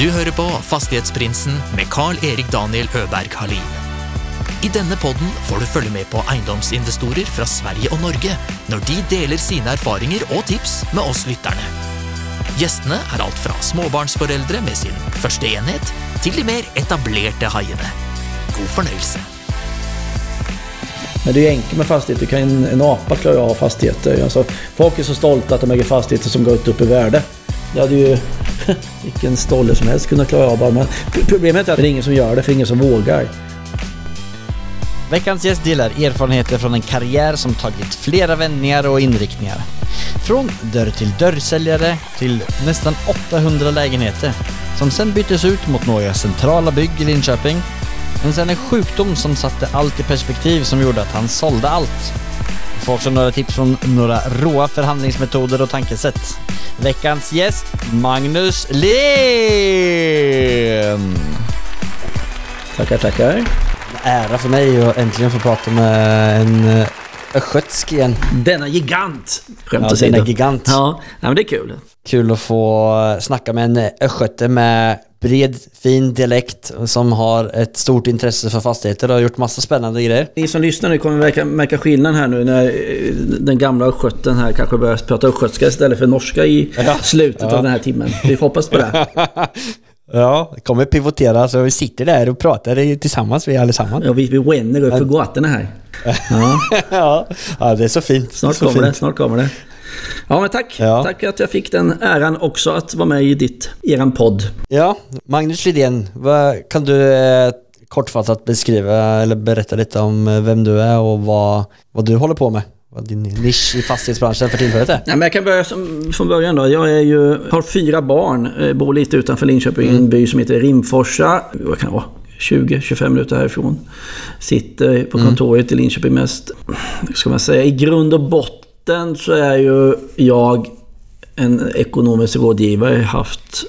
Du hører på Fastighetsprinsen med Carl-Erik Daniel Øberg Halin. I denne podden får du følge med på eiendomsinvestorer fra Sverige og Norge når de deler sine erfaringer og tips med oss lytterne. Gjestene er alt fra småbarnsforeldre med sin første enhet, til de mer etablerte haiene. God fornøyelse. Men det är enkelt med fastigheter. Kan, en apa klarar av fastigheter. Alltså, folk är så stolta att de äger fastigheter som går upp i värde. Det hade ju vilken stolle som helst kunnat klara av bara. Men problemet är att det är ingen som gör det, för ingen som vågar. Veckans gäst delar erfarenheter från en karriär som tagit flera vändningar och inriktningar. Från dörr till dörrsäljare till nästan 800 lägenheter som sen byttes ut mot några centrala bygg i Linköping. Men sen en sjukdom som satte allt i perspektiv som gjorde att han sålde allt. Får också några tips från några råa förhandlingsmetoder och tankesätt. Veckans gäst, Magnus Len! Tackar, tackar. Ära för mig att äntligen få prata med en eh, östgötsk igen. Denna gigant! Skämt Ja, åsido. denna gigant. Ja, men det är kul. Kul att få snacka med en östgöte med bred, fin dialekt som har ett stort intresse för fastigheter och har gjort massa spännande grejer. Ni som lyssnar nu kommer märka, märka skillnaden här nu när eh, den gamla östgöten här kanske börjar prata östgötska istället för norska i Ja. slutet Ja. av den här timmen. Vi får hoppas på det. Ja, det kommer pivotera så vi sitter där och pratar tillsammans vi allesammans. Ja, vi, vi ränner upp för gatorna här. Ja, Ja, det är så fint. snart så kommer det. fint. Snart kommer det. Ja, men tack. Ja. Tack att jag fick den äran också att vara med i ditt, eran podd. Ja, Magnus Lidén, vad, kan du eh, kortfattat beskriva eller berätta lite om eh, vem du är och vad, vad du håller på med? Vad din nisch i fastighetsbranschen för tillfället är? Nej, men jag kan börja som, från början då. Jag är ju, har fyra barn, eh, bor lite utanför Linköping i en by som heter Rimforsa. Vad kan det vara? 20-25 minuter härifrån. Sitter på kontoret i Linköping mest. Ska man säga? I grund och botten så är ju jag en ekonomisk rådgivare. Haft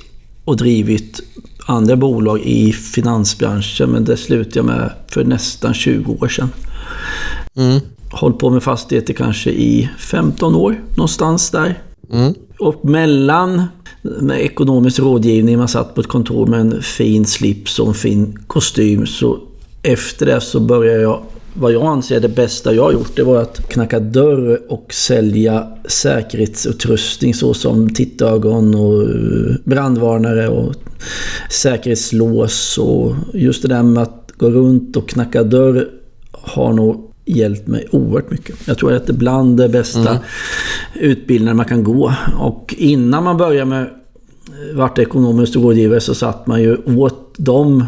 och drivit andra bolag i finansbranschen. Men det slutade jag med för nästan 20 år sedan. Mm. Hållit på med fastigheter kanske i 15 år, någonstans där. Mm. Och mellan med ekonomisk rådgivning, man satt på ett kontor med en fin slips och en fin kostym. Så efter det så började jag, vad jag anser är det bästa jag har gjort, det var att knacka dörr och sälja säkerhetsutrustning såsom tittögon och eh, brandvarnare och säkerhetslås. Och just det där med att gå runt och knacka dörr har nog hjälpt mig oerhört mycket. Jag tror att det är bland det bästa utbildningar man kan gå. Och innan man börjar med vart ekonomisk rådgivare så satt man ju åt de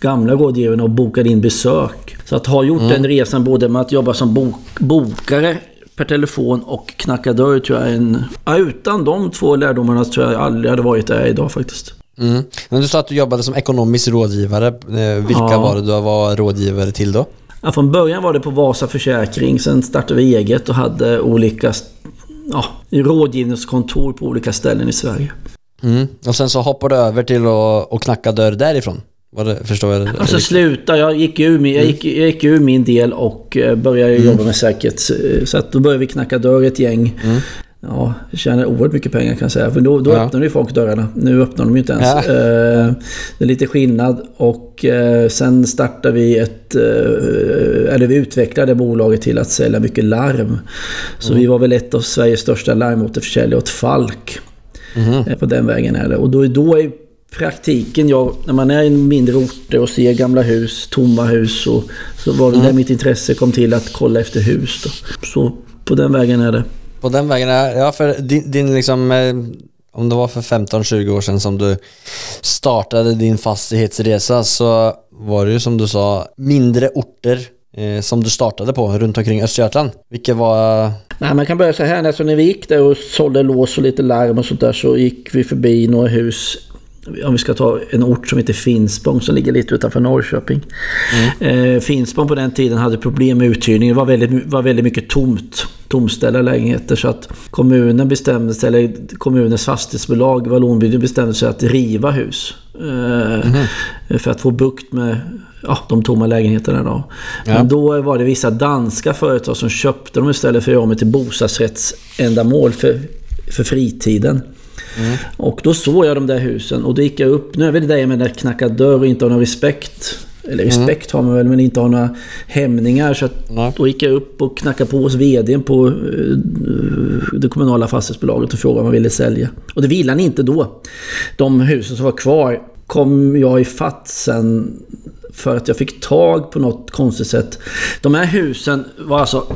gamla rådgivarna och bokade in besök. Så att ha gjort den resan både med att jobba som bok, bokare per telefon och knacka dörr tror jag är en... Ja, utan de två lärdomarna tror jag aldrig hade varit där jag är idag faktiskt. Mm. Men du sa att du jobbade som ekonomisk rådgivare. Eh, Vilka Ja. var det du var rådgivare till då? Ja, från början var det på Vasa Försäkring, sen startade vi eget och hade olika ja, rådgivningskontor på olika ställen i Sverige. Mm. Och sen så hoppade du över till att knacka dörr därifrån? Det, förstår jag? Alltså sluta, jag gick ur min, jag gick, jag gick ur min del och eh, började jobba med säkerhet. Så att då började vi knacka dörr ett gäng. Ja, jag tjänade oerhört mycket pengar kan jag säga. För då, då Ja. öppnade ju folk dörrarna. Nu öppnar de ju inte ens. Ja. Eh, Det är lite skillnad. Och eh, sen startade vi ett... eh, Eller vi utvecklade bolaget till att sälja mycket larm. Så vi var väl ett av Sveriges största larmåterförsäljare åt Falk. Eh, På den vägen är det. Och då, då är praktiken, jag, när man är i mindre orter och ser gamla hus, tomma hus, så, så var det där mitt intresse kom till att kolla efter hus. Då. Så på den vägen är det. På den vägen, är- ja för din, din liksom, eh, om det var för 15-20 år sedan som du startade din fastighetsresa så var det ju som du sa mindre orter eh, som du startade på runt omkring Östergötland. Vilka var... Nej, man kan börja så här. Alltså när vi gick där och sålde lås och lite larm och sånt där så gick vi förbi några hus. Om vi ska ta en ort som heter Finspång som ligger lite utanför Norrköping. Eh, Finspång på den tiden hade problem med uthyrning. Det var väldigt, var väldigt mycket tomt. Tomställda lägenheter. Så att kommunen bestämde sig, eller kommunens fastighetsbolag, Vallonbygden bestämde sig att riva hus. Eh, För att få bukt med ja, de tomma lägenheterna då. Ja. Men då var det vissa danska företag som köpte dem istället för att göra dem till bostadsrättsändamål för, för fritiden. Och då såg jag de där husen och då gick jag upp. Nu är väl det där med att knacka dörr och inte ha någon respekt. Eller respekt har man väl, men inte ha några hämningar. Så att Nej. då gick jag upp och knackade på hos VDn på eh, det kommunala fastighetsbolaget och frågade om han ville sälja. Och det ville han inte då. De husen som var kvar kom jag i fatt sen för att jag fick tag på något konstigt sätt. De här husen var alltså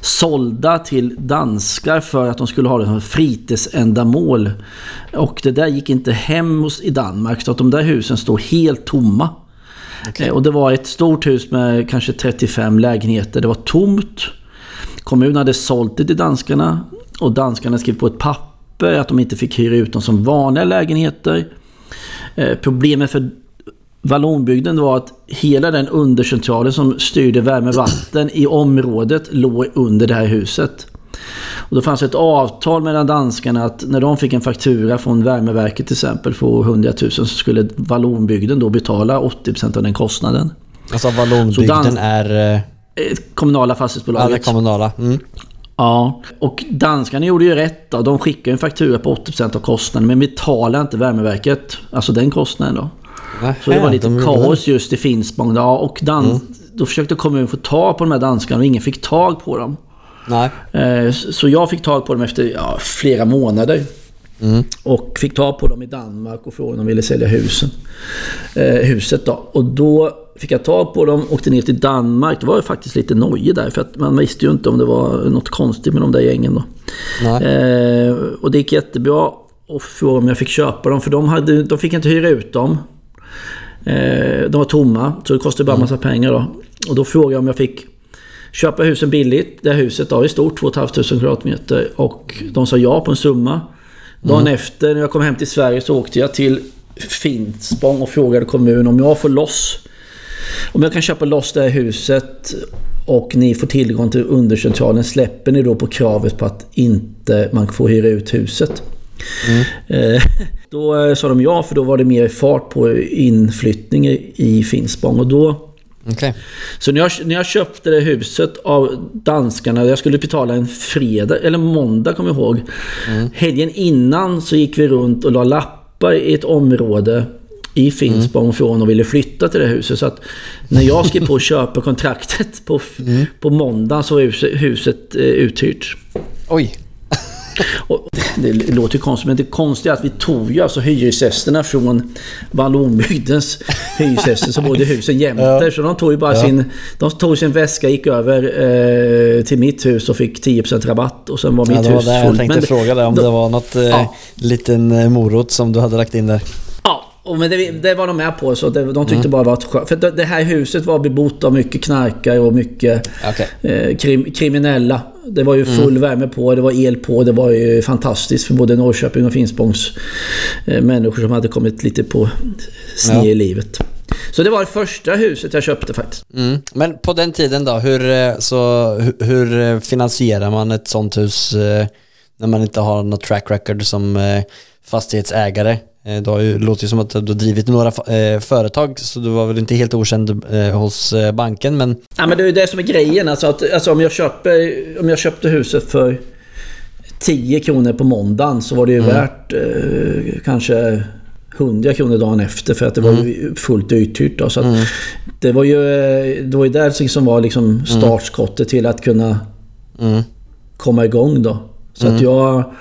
sålda till danskar för att de skulle ha det som fritidsändamål. Och det där gick inte hem hos, i Danmark så att de där husen står helt tomma. Eh, Och det var ett stort hus med kanske 35 lägenheter. Det var tomt. Kommunen hade sålt det till danskarna och danskarna skrev på ett papper att de inte fick hyra ut dem som vanliga lägenheter. Eh, Problemet för Vallonbygden var att hela den undercentralen som styrde värme och vatten i området låg under det här huset. Och då fanns ett avtal mellan danskarna att när de fick en faktura från värmeverket till exempel på 100 000 så skulle Vallonbygden då betala 80% av den kostnaden. Alltså Vallonbygden är... eh, Eh, Kommunala Ja, det fastighetsbolaget. kommunala. Mm. Ja, och danskarna gjorde ju rätt då. De skickade en faktura på 80% av kostnaden men betalade inte värmeverket. Alltså den kostnaden då. Så det var lite de kaos just i Finspång. då. Ja, och dan- då försökte kommunen få tag på de här danskarna och ingen fick tag på dem. Nej. Eh, Så jag fick tag på dem efter ja, flera månader. Och fick tag på dem i Danmark och frågade om de ville sälja husen. Eh, huset då. Och då fick jag tag på dem, åkte ner till Danmark. Det var ju faktiskt lite nojig där för att man visste ju inte om det var något konstigt med de där gängen då. Nej. Eh, och det gick jättebra. Och frågade om jag fick köpa dem för de, hade, de fick inte hyra ut dem. Eh, de var tomma så det kostade bara massa pengar då. Och då frågade jag om jag fick köpa husen billigt. Det här huset då är stort, 2 500 kvadratmeter. Och de sa ja på en summa. Dagen efter när jag kom hem till Sverige så åkte jag till Finspång och frågade kommunen om jag får loss om jag kan köpa loss det här huset och ni får tillgång till undercentralen, släpper ni då på kravet på att inte man får hyra ut huset? Eh, Då eh, sa de ja, för då var det mer fart på inflyttning i Finspång. Och då, Okej. så när jag, när jag köpte det huset av danskarna, jag skulle betala en fredag, eller måndag kommer jag ihåg. Helgen innan så gick vi runt och la lappar i ett område i Finspång från och ville flytta till det huset. Så att när jag skrev på köpekontraktet på, på måndag så var huset, huset eh, uthyrt. Oj. Och det låter ju konstigt, men det konstiga är att vi tog ju alltså hyresgästerna från Vallonbygdens hyresgäster som bodde i husen jämte. Så de tog ju bara sin, de tog sin väska, gick över eh, till mitt hus och fick 10% rabatt. Och sen var mitt Ja, det var hus det jag fullt. tänkte Men- fråga dig om då- det var något eh, Ja. liten eh, morot som du hade lagt in där. Och men det, det var de med på. Så det, de tyckte Mm. bara det var skönt. För det, här huset var bebott av mycket knarkare och mycket Okej. eh, krim, kriminella. Det var ju Mm. full värme på, det var el på. Det var ju fantastiskt för både Norrköping och Finspångs eh, människor som hade kommit lite på sned Ja. i livet. Så det var det första huset jag köpte faktiskt. Mm. Men på den tiden då, hur, eh, så, hur, hur eh, finansierar man ett sånt hus eh, när man inte har något track record som eh, fastighetsägare? Eh, Du har ju, låter ju som att du har drivit några eh, företag så du var väl inte helt okänd eh, hos banken men Ja, men det är ju det som är grejen. Alltså, att, alltså om, jag köper, om jag köpte huset för 10 kronor på måndagen så var det ju värt eh, kanske 100 kronor dagen efter för att det var ju fullt uthyrt. Då, så att Det var ju det var ju där som var liksom startskottet till att kunna mm. komma igång då. Så att jag...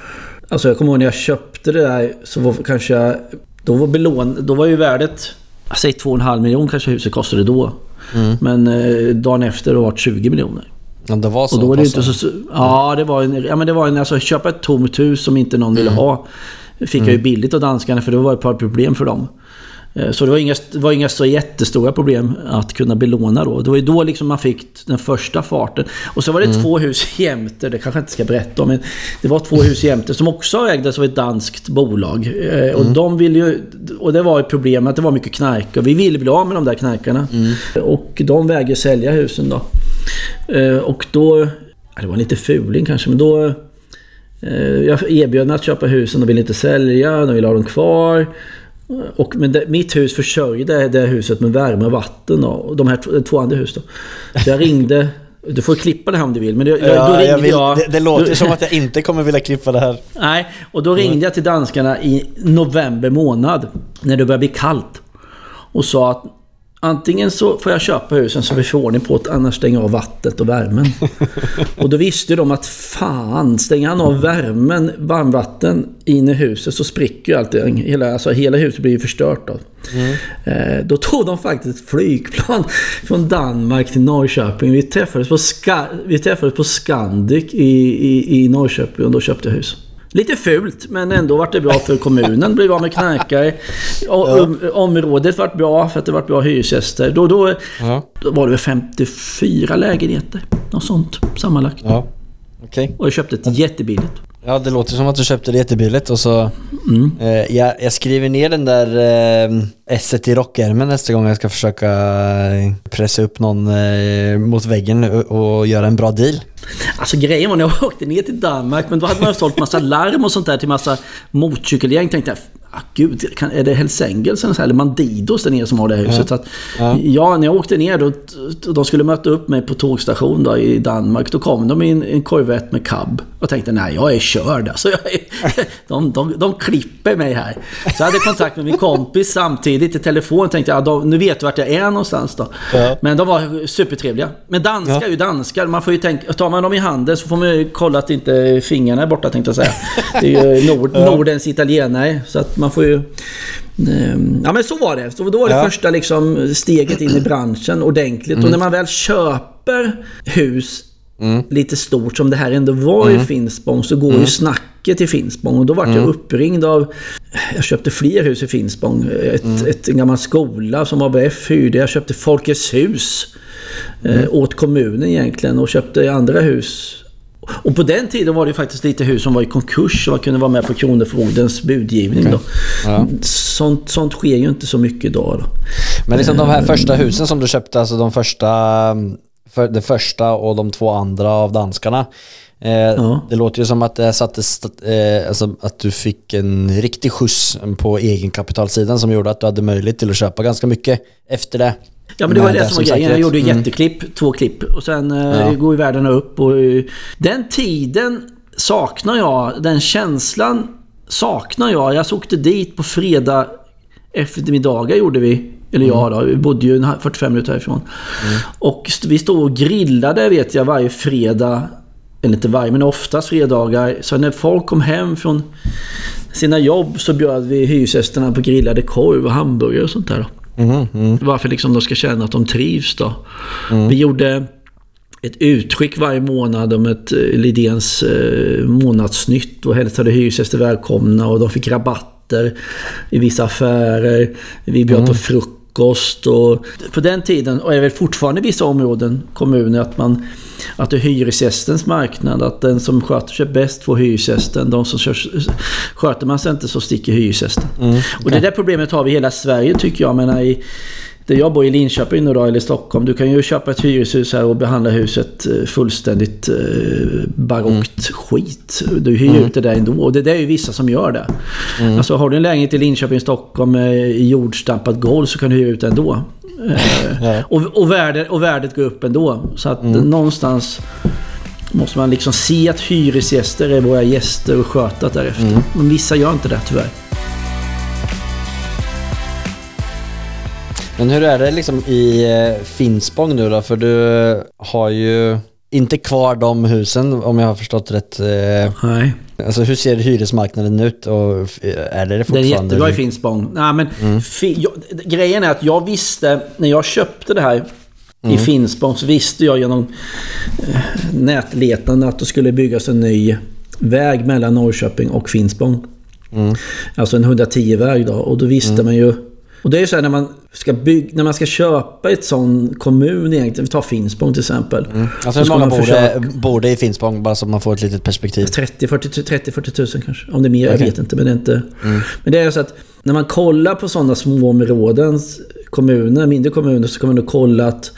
Alltså jag kommer ihåg när jag köpte det där så var kanske... Då var, belån, då var ju värdet... Säg 2,5 miljoner kanske huset kostade då. Men eh, dagen efter var det 20 miljoner. ja, det var så Och då var det inte så... Ja, det var en... Ja, men det var en... Alltså köpa ett tomt hus som inte någon ville ha. Fick jag ju billigt av danskarna för det var ett par problem för dem. Eh, Så det var, inga, det var inga så jättestora problem att kunna belåna då. Det var ju då liksom man fick den första farten. Och så var det två hus jämte, det kanske jag inte ska berätta om, men det var två hus jämte som också ägdes av ett danskt bolag. Eh, Och de ville ju... Och det var ett problem att det var mycket knark och vi ville bli av med de där knarkarna. Och de vägrade sälja husen då. Eh, Och då... Det var lite fuling kanske, men då... Jag erbjöd mig att köpa husen, de ville inte sälja, de ville ha dem kvar. Och, men det, mitt hus försörjde det huset med värme och vatten då, och de här två, andra hus då. Så jag ringde Du får klippa det här om du vill. Men det, Ja, då ringde jag vill, jag... det, det låter då, som att jag inte kommer vilja klippa det här. Nej, och då ringde jag till danskarna i november månad. När det började bli kallt. Och sa att antingen så får jag köpa husen så vi får ordning på det, annars stänger jag av vattnet och värmen. och då visste de att fan, stänger han av värmen, varmvatten in i huset så spricker ju allting. Hela, alltså, hela huset blir ju förstört då. Eh, då tog de faktiskt ett flygplan från Danmark till Norrköping. Vi träffades på, Ska, vi träffades på Scandic i, i, i Norrköping och då köpte jag hus. Lite fult, men ändå vart det bra för kommunen. Blev av med knarkare. Um, området vart bra för att det vart bra hyresgäster. Då, då, Ja. då var det väl 54 lägenheter. Något sånt sammanlagt. Ja. Okej. Och jag köpte ett jättebilligt. Ja, det låter som att du köpte det jättebilligt och så... Mm. Eh, jag, jag skriver ner den där eh, esset i rockärmen nästa gång jag ska försöka eh, pressa upp någon eh, mot väggen och, och göra en bra deal. Alltså grejen var när jag åkte ner till Danmark, men då hade man ju sålt massa larm och sånt där till massa motorcykelgäng. Tänkte jag, ah, gud, kan, är det Hells Angels eller, så här, eller Mandidos där nere som har det här huset? Så att, Ja. ja. när jag åkte ner då, de skulle möta upp mig på tågstation då i Danmark. Då kom de i en, en Corvette med cab. Och tänkte, nej jag är körd alltså. Jag är, de, de, de klipper mig här. Så jag hade kontakt med min kompis samtidigt i telefon. Tänkte, ja, de, nu vet du vart jag är någonstans då. Ja. Men de var supertrevliga. Men danskar Ja. är ju danskar. Man får ju tänka, tar man dem i handen så får man ju kolla att inte fingrarna är borta tänkte jag säga. Det är ju Nord, Nordens italienare. Så att man får ju... ehm, Ja men så var det. Så då var det Ja. första liksom steget in i branschen ordentligt. Och när man väl köper hus lite stort som det här ändå var i Finspång så går ju snacket i Finspång. Och då vart jag uppringd av... Jag köpte fler hus i Finspång. Ett, ett, en gammal skola som ABF hyrde. Jag köpte Folkets hus eh, åt kommunen egentligen och köpte andra hus. Och på den tiden var det ju faktiskt lite hus som var i konkurs och man kunde vara med på Kronofogdens budgivning. Då. Ja. Sånt, sånt sker ju inte så mycket idag. Då. Men liksom de här första husen som du köpte, alltså de första, för, det första och de två andra av danskarna. Eh, Det låter ju som att det sattes, eh, alltså att du fick en riktig skjuts på egenkapitalsidan som gjorde att du hade möjlighet till att köpa ganska mycket efter det. Ja men det var det som var grejen. Jag gjorde Mm. jätteklipp, två klipp. Och sen eh, Ja. går ju världen upp. Och, eh, den tiden saknar jag. Den känslan saknar jag. Jag åkte dit på fredag eftermiddagar gjorde vi. Eller jag då. Vi bodde ju en 45 minuter härifrån. Och st- vi stod och grillade vet jag varje fredag. Eller inte varje, men oftast fredagar. Så när folk kom hem från sina jobb så bjöd vi hyresgästerna på grillade korv och hamburgare och sånt där. Då. Mhm, mm. Varför liksom de ska känna att de trivs då. Vi gjorde ett utskick varje månad om ett eh, Lidéns eh, månadsnytt och hälsade hyresgäster välkomna och de fick rabatter i vissa affärer. Vi bjöd på frukost och på den tiden, och är väl fortfarande i vissa områden, kommuner, att man att det är hyresgästens marknad. Att den som sköter sig bäst får hyresgästen. De som kör, sköter man sig inte så sticker hyresgästen. Och det där problemet har vi i hela Sverige tycker jag. Men i, där jag bor i Linköping då, eller Stockholm. Du kan ju köpa ett hyreshus här och behandla huset eh, fullständigt eh, barockt skit. Du hyr ut det där ändå. Och det, det är ju vissa som gör det. Alltså har du en lägenhet i Linköping, Stockholm med jordstampat golv så kan du hyra ut det ändå. Eh, och, och, värdet, och värdet går upp ändå. Så att någonstans måste man liksom se att hyresgäster är våra gäster och sköta därefter. Men vissa gör inte det tyvärr. Men hur är det liksom i eh, Finspång nu då? För du har ju inte kvar de husen om jag har förstått rätt. eh, Nej. Alltså hur ser hyresmarknaden ut och är det det Den är fortfarande? jättebra i Finspång. Nej, men fi, jag, grejen är att jag visste, när jag köpte det här i Finspång, så visste jag genom eh, nätletande att det skulle byggas en ny väg mellan Norrköping och Finspång. Alltså en 110-väg då. Och då visste man ju... Och det är ju så här när man ska bygga, när man ska köpa ett sån kommun egentligen, vi tar Finspång till exempel. Alltså Så hur många man bor försöka- i Finspång bara så man får ett litet perspektiv? 30-40 30-40 tusen kanske. Om det är mer, jag Okej. vet inte. Men det är inte... Men det är så att när man kollar på sådana små områden, kommuner, mindre kommuner, så kan man då kolla att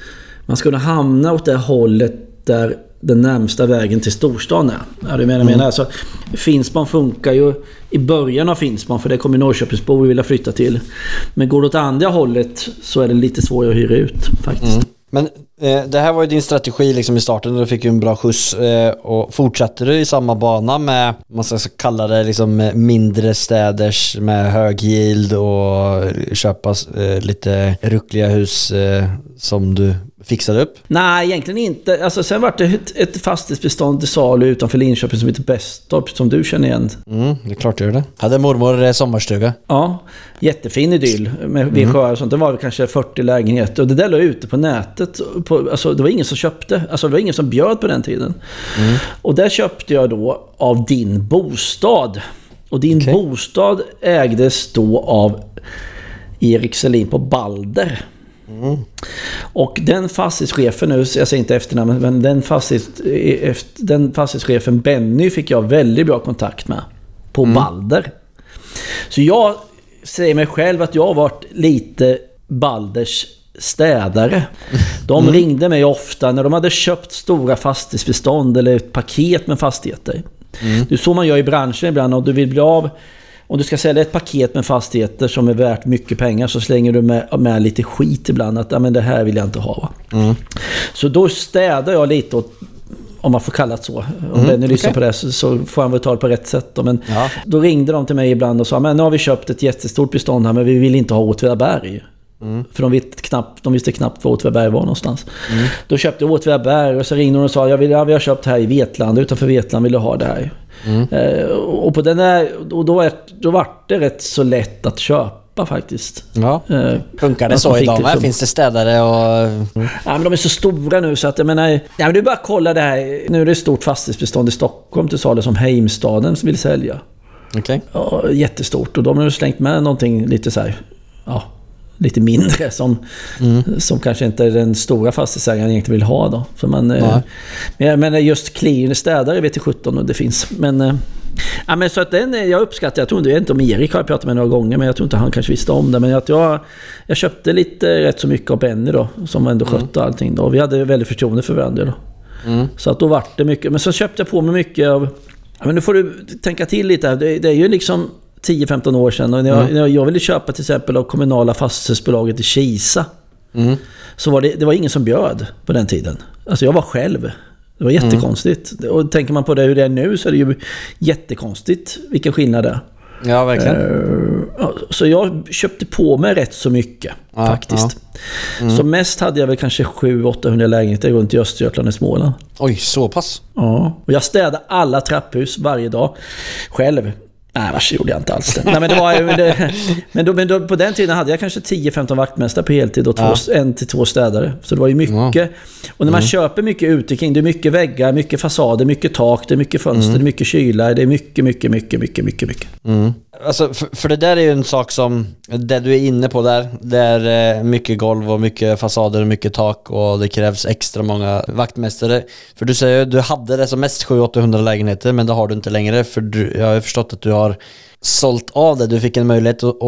man ska kunna hamna åt det hållet där den närmsta vägen till storstan är. Ja, du menar, menar. Alltså, Finspång funkar ju i början av Finspång, för det kommer Norrköpingsbor vilja flytta till. Men går det åt andra hållet så är det lite svårare att hyra ut faktiskt. Men eh, det här var ju din strategi liksom i starten och du fick ju en bra skjuts. Eh, och fortsatte du i samma bana med, man ska kalla det liksom eh, mindre städers med hög yield och köpa eh, lite ruckliga hus eh, som du fixade upp? Nej, egentligen inte. Alltså, sen var det ett, ett fastighetsbestånd till salu utanför Linköping som heter Bestorp, som du känner igen. Mm, det är klart du gör det. Hade mormor eh, sommarstuga? Ja, jättefin idyll med vid sjöar och sånt. Det var väl kanske 40 lägenheter. Och det där låg ute på nätet. På, alltså, det var ingen som köpte. Alltså, det var ingen som bjöd på den tiden. Och där köpte jag då av din bostad. Och din Okej. bostad ägdes då av Erik Selin på Balder. Och den fastighetschefen nu, jag säger inte efternamnet, men den, fastighets, efter- den fastighetschefen Benny fick jag väldigt bra kontakt med. På Balder. Så jag säger mig själv att jag har varit lite Balders städare. De ringde mig ofta när de hade köpt stora fastighetsbestånd eller ett paket med fastigheter. Det är så man gör i branschen ibland. Om du vill bli av om du ska sälja ett paket med fastigheter som är värt mycket pengar så slänger du med, med lite skit ibland. Att men det här vill jag inte ha. Va? Så då städar jag lite åt om man får kalla det så. Om Benny lyssnar på det så, så får han väl ta det på rätt sätt. Då. Men Ja. då ringde de till mig ibland och sa men nu har vi köpt ett jättestort bestånd här men vi vill inte ha Åtvidaberg. För de, vet knappt, de visste knappt var Åtvidaberg var någonstans. Då köpte jag Åtvidaberg och så ringde de och sa jag vill, ja, vi har köpt här i Vetlanda, utanför Vetlanda vill du ha det här. Eh, och på den där, och då, är, då var det rätt så lätt att köpa faktiskt. Ja. Eh, Funkar det så idag med? som- Finns det städare och... Ja, men de är så stora nu så att jag menar... Ja, men du bara kolla det här. Nu är det ett stort fastighetsbestånd i Stockholm till salu som Heimstaden vill sälja. Okej. Ja, jättestort. Och de har ju slängt med någonting lite så här... Ja, lite mindre som, som kanske inte den stora fastighetsägaren egentligen vill ha då. För man, eh, men menar just clean städare vet jag 17 och det finns. Men, eh, ja, men så att den, eh, jag uppskattar, jag tror inte, jag vet inte om Erik har jag pratat med några gånger, men jag tror inte han kanske visste om det. Men att jag, jag köpte lite rätt så mycket av Benny då, som ändå skötte allting då. Vi hade väldigt förtroende för varandra då. Så att då vart det mycket. Men så köpte jag på mig mycket av... Men nu får du tänka till lite här. Det, det är ju liksom 10-15 år sedan. Och när jag, när jag ville köpa till exempel av kommunala fastighetsbolaget i Kisa. Så var det, det var ingen som bjöd på den tiden. Alltså jag var själv. Det var jättekonstigt. Och tänker man på det hur det är nu så är det ju jättekonstigt vilken skillnad det är. Ja, verkligen. Ja, Så jag köpte på mig rätt så mycket Ja, faktiskt. Så mest hade jag väl kanske 700-800 lägenheter runt i Östergötland och Småland. Oj, så pass? Ja. Och jag städade alla trapphus varje dag. Själv. Nej, vars gjorde jag inte alls det. Nej, men det var. Det, men då, men då, på den tiden hade jag kanske 10-15 vaktmästare på heltid och två, en till två städare. Så det var ju mycket. Och när man köper mycket utekring, det är mycket väggar, mycket fasader, mycket tak, det är mycket fönster, det är mycket kylar. Det är mycket, mycket, mycket, mycket, mycket, mycket. Alltså, för, för det där är ju en sak som, det du är inne på där, det är eh, mycket golv och mycket fasader och mycket tak och det krävs extra många vaktmästare. För du säger ju, du hade det som mest 700-800 lägenheter men det har du inte längre för du, jag har ju förstått att du har sålt av det. Du fick en möjlighet att,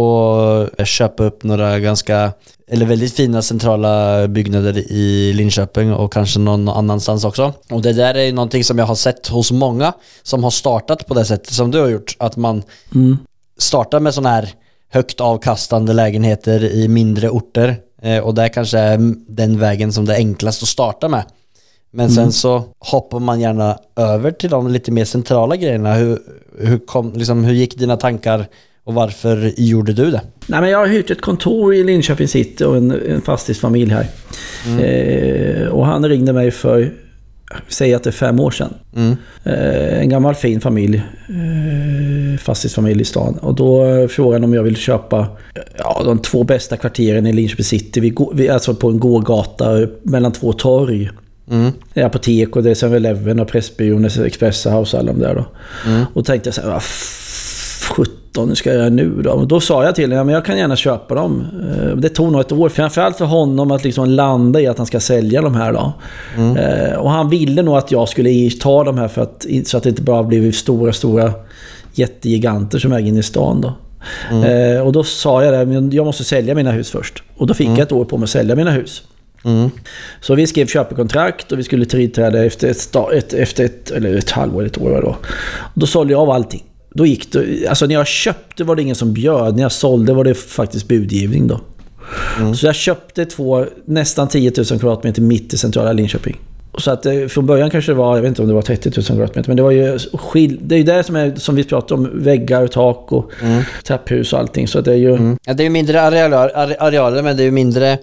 att köpa upp några ganska, eller väldigt fina centrala byggnader i Linköping och kanske någon annanstans också. Och det där är ju någonting som jag har sett hos många som har startat på det sättet som du har gjort. Att man mm startar med sådana här högt avkastande lägenheter i mindre orter. Eh, och det kanske är den vägen som det är enklast att starta med. Men sen så hoppar man gärna över till de lite mer centrala grejerna. Hur, hur, kom, liksom, hur gick dina tankar och varför gjorde du det? Nej, men jag har hyrt ett kontor i Linköping city och en, en fastighetsfamilj här. Eh, och han ringde mig för, säg att det är fem år sedan. Eh, en gammal fin familj. Eh, fastighetsfamilj i stan. Och då eh, frågade han om jag ville köpa ja, de två bästa kvarteren i Linköping city. Vi, vi, alltså på en gågata mellan två torg. Det är apotek och det är 7-Eleven och Pressbyrån Express House och alla de där då. Och tänkte jag så här, vad f- 17 ska jag göra nu då? Och då sa jag till honom, ja, men jag kan gärna köpa dem. Eh, Det tog nog ett år, framförallt för honom att liksom landa i att han ska sälja de här då. Eh, Och han ville nog att jag skulle ta de här för att, så att det inte bara blev stora, stora jättegiganter som äger inne i stan då. Eh, Och då sa jag det, men jag måste sälja mina hus först. Och då fick jag ett år på mig att sälja mina hus. Så vi skrev köpekontrakt och vi skulle tillträda efter ett, sta- ett, efter ett, eller ett halvår, ett år då. Och då sålde jag av allting. Då gick det, alltså när jag köpte var det ingen som bjöd, när jag sålde var det faktiskt budgivning då. Så jag köpte två, nästan 10 000 kvadratmeter mitt i centrala Linköping. Så att eh, från början kanske det var, jag vet inte om det var 30 000 kvadratmeter, men det var ju skil, Det är ju det som, är, som vi pratar om, väggar, tak och trapphus och allting. Så att det är ju... Ja, det är ju mindre arealer, are- arealer men det är ju mindre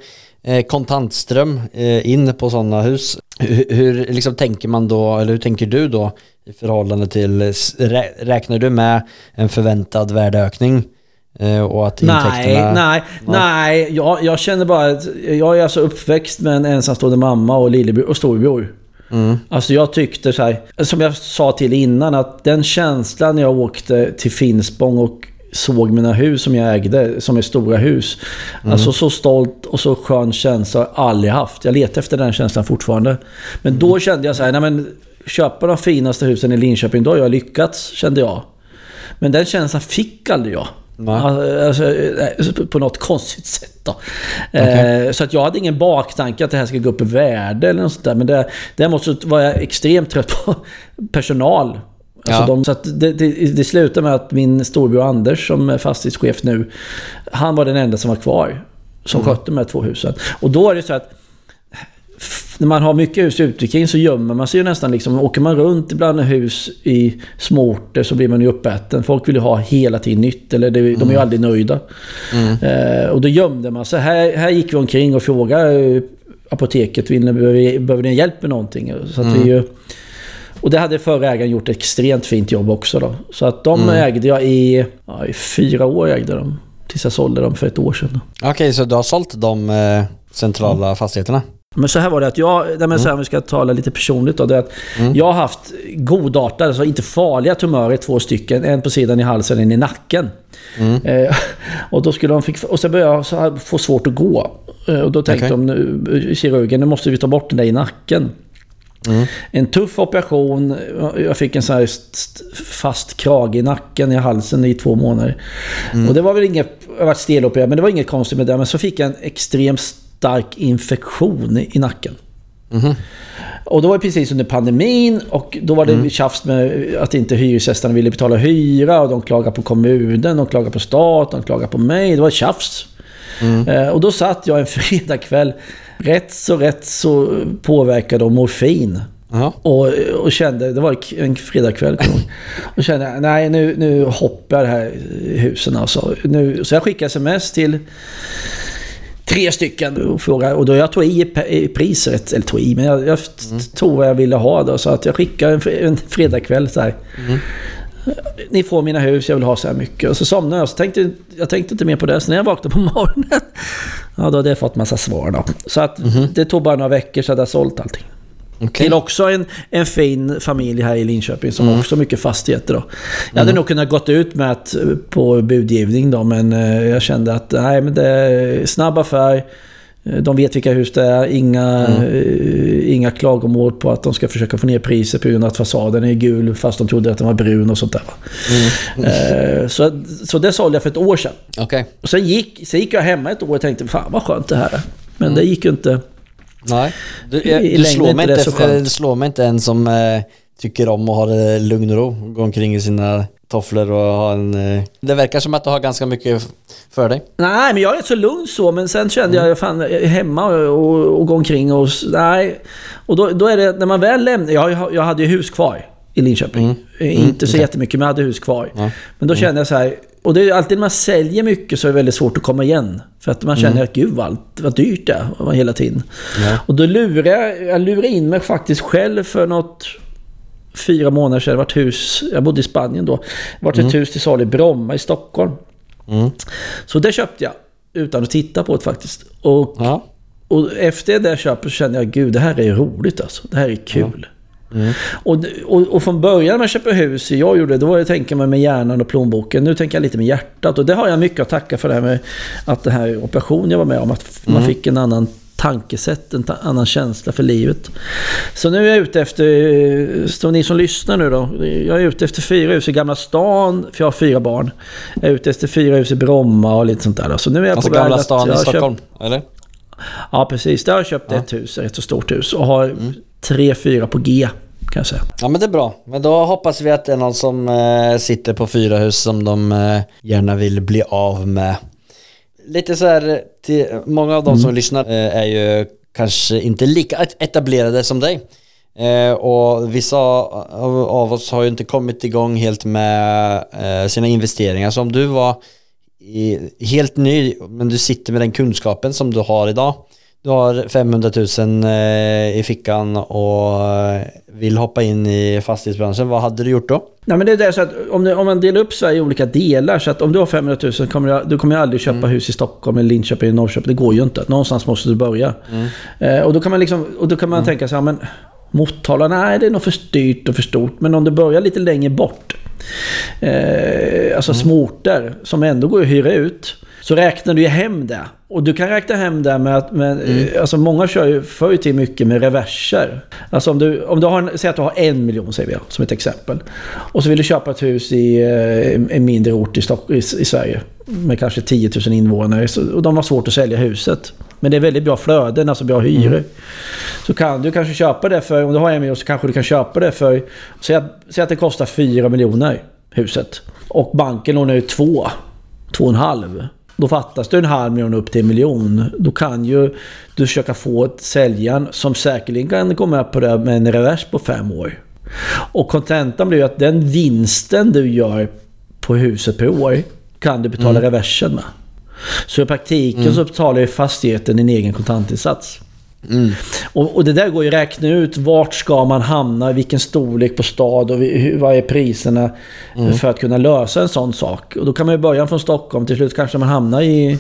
kontantström eh, in på sådana hus. Hur, hur liksom tänker man då, eller hur tänker du då i förhållande till, rä, räknar du med en förväntad värdeökning? Eh, och att Nej, intäkterna... nej, nej. Jag, jag känner bara att jag är alltså uppväxt med en ensamstående mamma och lillebror och storebror. Mm. Alltså jag tyckte så här, som jag sa till innan, att den känslan när jag åkte till Finspång och såg mina hus som jag ägde, som är stora hus. Alltså så stolt och så skön känsla har jag aldrig haft. Jag letar efter den känslan fortfarande. Men då kände jag så här, nej men köpa de finaste husen i Linköping, då har jag lyckats, kände jag. Men den känslan fick aldrig jag. Alltså, eh, på något konstigt sätt då. Eh, Så att jag hade ingen baktanke att det här ska gå upp i värde eller något sånt där. Men det, däremot så var jag extremt trött på personal. Alltså Ja. de, så det, det, det slutade med att min storbror Anders som är fastighetschef nu, han var den enda som var kvar. Som Mm. skötte de här två husen. Och då är det så att när man har mycket hus ute omkring så gömmer man sig ju nästan liksom. Åker man runt ibland hus i småorter så blir man ju uppäten. Folk vill ju ha hela tiden nytt, eller det, de är ju aldrig nöjda. Eh, och då gömde man sig. Här, här gick vi omkring och frågade eh, apoteket, behöver, behöver ni hjälp med någonting? Så att vi ju, och det hade förra ägaren gjort ett extremt fint jobb också då. Så att de ägde jag i, ja, i fyra år ägde de. Tills jag sålde dem för ett år sedan. Okej, så du har sålt de eh, centrala fastigheterna? Men så här var det att jag, nej men så här, om vi ska tala lite personligt då, det är att jag har haft godartade, alltså inte farliga tumörer, två stycken. En på sidan i halsen, en i nacken. Eh, och då skulle de fick, och sen började jag få svårt att gå. Eh, och då tänkte Okej. de, nu, kirurgen, nu måste vi ta bort den där i nacken. En tuff operation. Jag fick en sån här st- fast krage i nacken, i halsen i två månader. Och det var väl inget... Jag varit stelopererad, men det var inget konstigt med det. Men så fick jag en extremt stark infektion i, i nacken. Och då var det precis under pandemin och då var det tjafs med att inte hyresgästerna ville betala hyra och de klagade på kommunen, de klagade på staten, de klagade på mig. Det var tjafs. Eh, och då satt jag en fredagkväll, rätt så rätt så påverkad av morfin. Ja. Och, och kände, det var en fredagkväll. Och kände, nej nu, nu hoppar det här husen alltså. Nu, så jag skickade sms till tre stycken och frågade. Och då jag tog i priset, eller tog i, men jag, jag tog vad jag ville ha då. Så att jag skickade en, en fredagkväll så här. Ni får mina hus, jag vill ha så här mycket. Och så somnade jag. Så tänkte, jag tänkte inte mer på det. Så när jag vaknade på morgonen, ja då hade jag fått massa svar då. Så att det tog bara några veckor så hade jag sålt allting. Okej. Till också en, en fin familj här i Linköping som har också mycket fastigheter då. Jag hade nog kunnat gått ut med att, eh, på budgivning då men eh, jag kände att nej men det är snabb affär. Eh, De vet vilka hus det är. Inga, eh, inga klagomål på att de ska försöka få ner priset på grund av att fasaden är gul fast de trodde att den var brun och sånt där. va. Eh, Så, så det sålde jag för ett år sedan. Okej. Och sen gick, sen gick jag hemma ett år och tänkte fan vad skönt det här är. Men det gick ju inte. Nej. Du, jag, i du slår, mig inte det slår mig inte en som eh, tycker om att ha det lugn och ro. Gå omkring i sina tofflor och ha en... Eh, det verkar som att du har ganska mycket för dig. Nej, men jag är rätt så lugn så. Men sen kände jag fan jag är hemma och, och gå omkring och... Nej. Och då, då är det när man väl lämnar... Jag, jag hade ju hus kvar i Linköping. Eh, Inte så jättemycket, men jag hade hus kvar. Ja. Men då kände jag så här... Och det är ju alltid när man säljer mycket så är det väldigt svårt att komma igen. För att man känner att gud vad, allt, vad dyrt det är hela tiden. Ja. Och då lurar jag, jag lurar in mig faktiskt själv för något fyra månader sedan. Det var ett hus, jag bodde i Spanien då. Det var ett hus till salu i Bromma i Stockholm. Mm. Så det köpte jag utan att titta på det faktiskt. Och, Ja. och efter det köpet så kände jag gud det här är roligt alltså. Det här är kul. Och, och, och från början när man köper hus, jag gjorde det, då var att tänka mig med hjärnan och plånboken. Nu tänker jag lite med hjärtat. Och det har jag mycket att tacka för det här med att den här operationen jag var med om. Att man fick en annan tankesätt, en annan känsla för livet. Så nu är jag ute efter, så ni som lyssnar nu då. Jag är ute efter fyra hus i Gamla stan, för jag har fyra barn. Jag är ute efter fyra hus i Bromma och lite sånt där. då. Så nu är jag Alltså på Gamla stan i har köpt- Stockholm, eller? Ja, precis. Där har jag köpt ett hus, ett så stort hus. Och har tre, fyra på G, kan jag säga. Ja men det är bra. Men då hoppas vi att det är någon som eh, sitter på fyra hus som de eh, gärna vill bli av med. Lite så här, till, många av de som lyssnar eh, är ju kanske inte lika et- etablerade som dig. Eh, och vissa av, av oss har ju inte kommit igång helt med eh, sina investeringar. Så om du var i, helt ny, men du sitter med den kunskapen som du har idag. Du har 500 000 eh, i fickan och eh, vill hoppa in i fastighetsbranschen. Vad hade du gjort då? Nej, men det är det så att om, det, om man delar upp Sverige i olika delar, så att om du har 500 000 kommer jag, du kommer jag aldrig köpa hus i Stockholm, eller Linköping, eller Norrköping. Det går ju inte. Någonstans måste du börja. Eh, och då kan man, liksom, och då kan man tänka så här, men Motala, nej det är nog för styrt och för stort. Men om du börjar lite längre bort, eh, alltså småorter som ändå går att hyra ut, så räknar du ju hem det. Och du kan räkna hem det med att, med, eh, alltså många kör ju förr i tiden mycket med reverser. Alltså om du, om du har, säg att du har en miljon säger vi, som ett exempel. Och så vill du köpa ett hus i eh, en mindre ort i, Stock, i, i Sverige. Med kanske 10 000 invånare. Så, och de har svårt att sälja huset. Men det är väldigt bra flöden, alltså bra hyror. Så kan du kanske köpa det för, om du har en miljon så kanske du kan köpa det för, säg att, säg att det kostar 4 miljoner huset. Och banken lånar ut 2, 2,5. Då fattas det en halv miljon upp till en miljon. Då kan ju du försöka få ett säljaren som säkerligen kan gå med på det med en revers på fem år. Och kontentan blir ju att den vinsten du gör på huset per år kan du betala reversen med. Så i praktiken så betalar ju fastigheten din egen kontantinsats. Och, och det där går ju att räkna ut. Vart ska man hamna? Vilken storlek på stad och hur, vad är priserna? För att kunna lösa en sån sak. Och då kan man ju börja från Stockholm. Till slut kanske man hamnar i...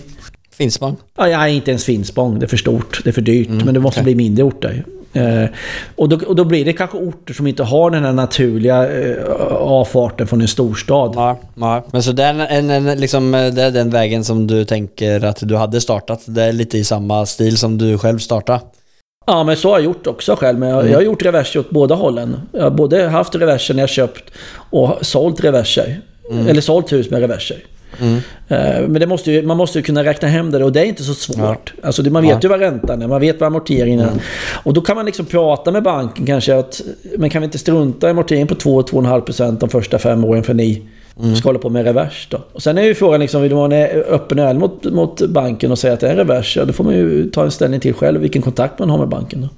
Finspång? Ja, inte ens Finspång. Det är för stort. Det är för dyrt. men det måste bli mindre orter. Eh, och, då, och då blir det kanske orter som inte har den här naturliga eh, avfarten från en storstad. Ja, ja. Men så det är, en, en, liksom, eh, det är den vägen som du tänker att du hade startat. Det är lite i samma stil som du själv startade. Ja, men så har jag gjort också själv. Men jag, jag har gjort reverser åt båda hållen. Jag har både haft reverser när jag köpt och sålt reverser. Eller sålt hus med reverser. Eh, Men det måste ju, man måste ju kunna räkna hem det och det är inte så svårt. Alltså det, man vet Ja. ju vad räntan är, man vet vad amorteringen är. Och då kan man liksom prata med banken kanske att men kan vi inte strunta i amorteringen på 2-2,5% de första fem åren för ni ska hålla på med revers då. Och sen är ju frågan liksom, vill man vara öppen och ärlig mot, mot banken och säga att det är revers, ja då får man ju ta en ställning till själv vilken kontakt man har med banken. Då.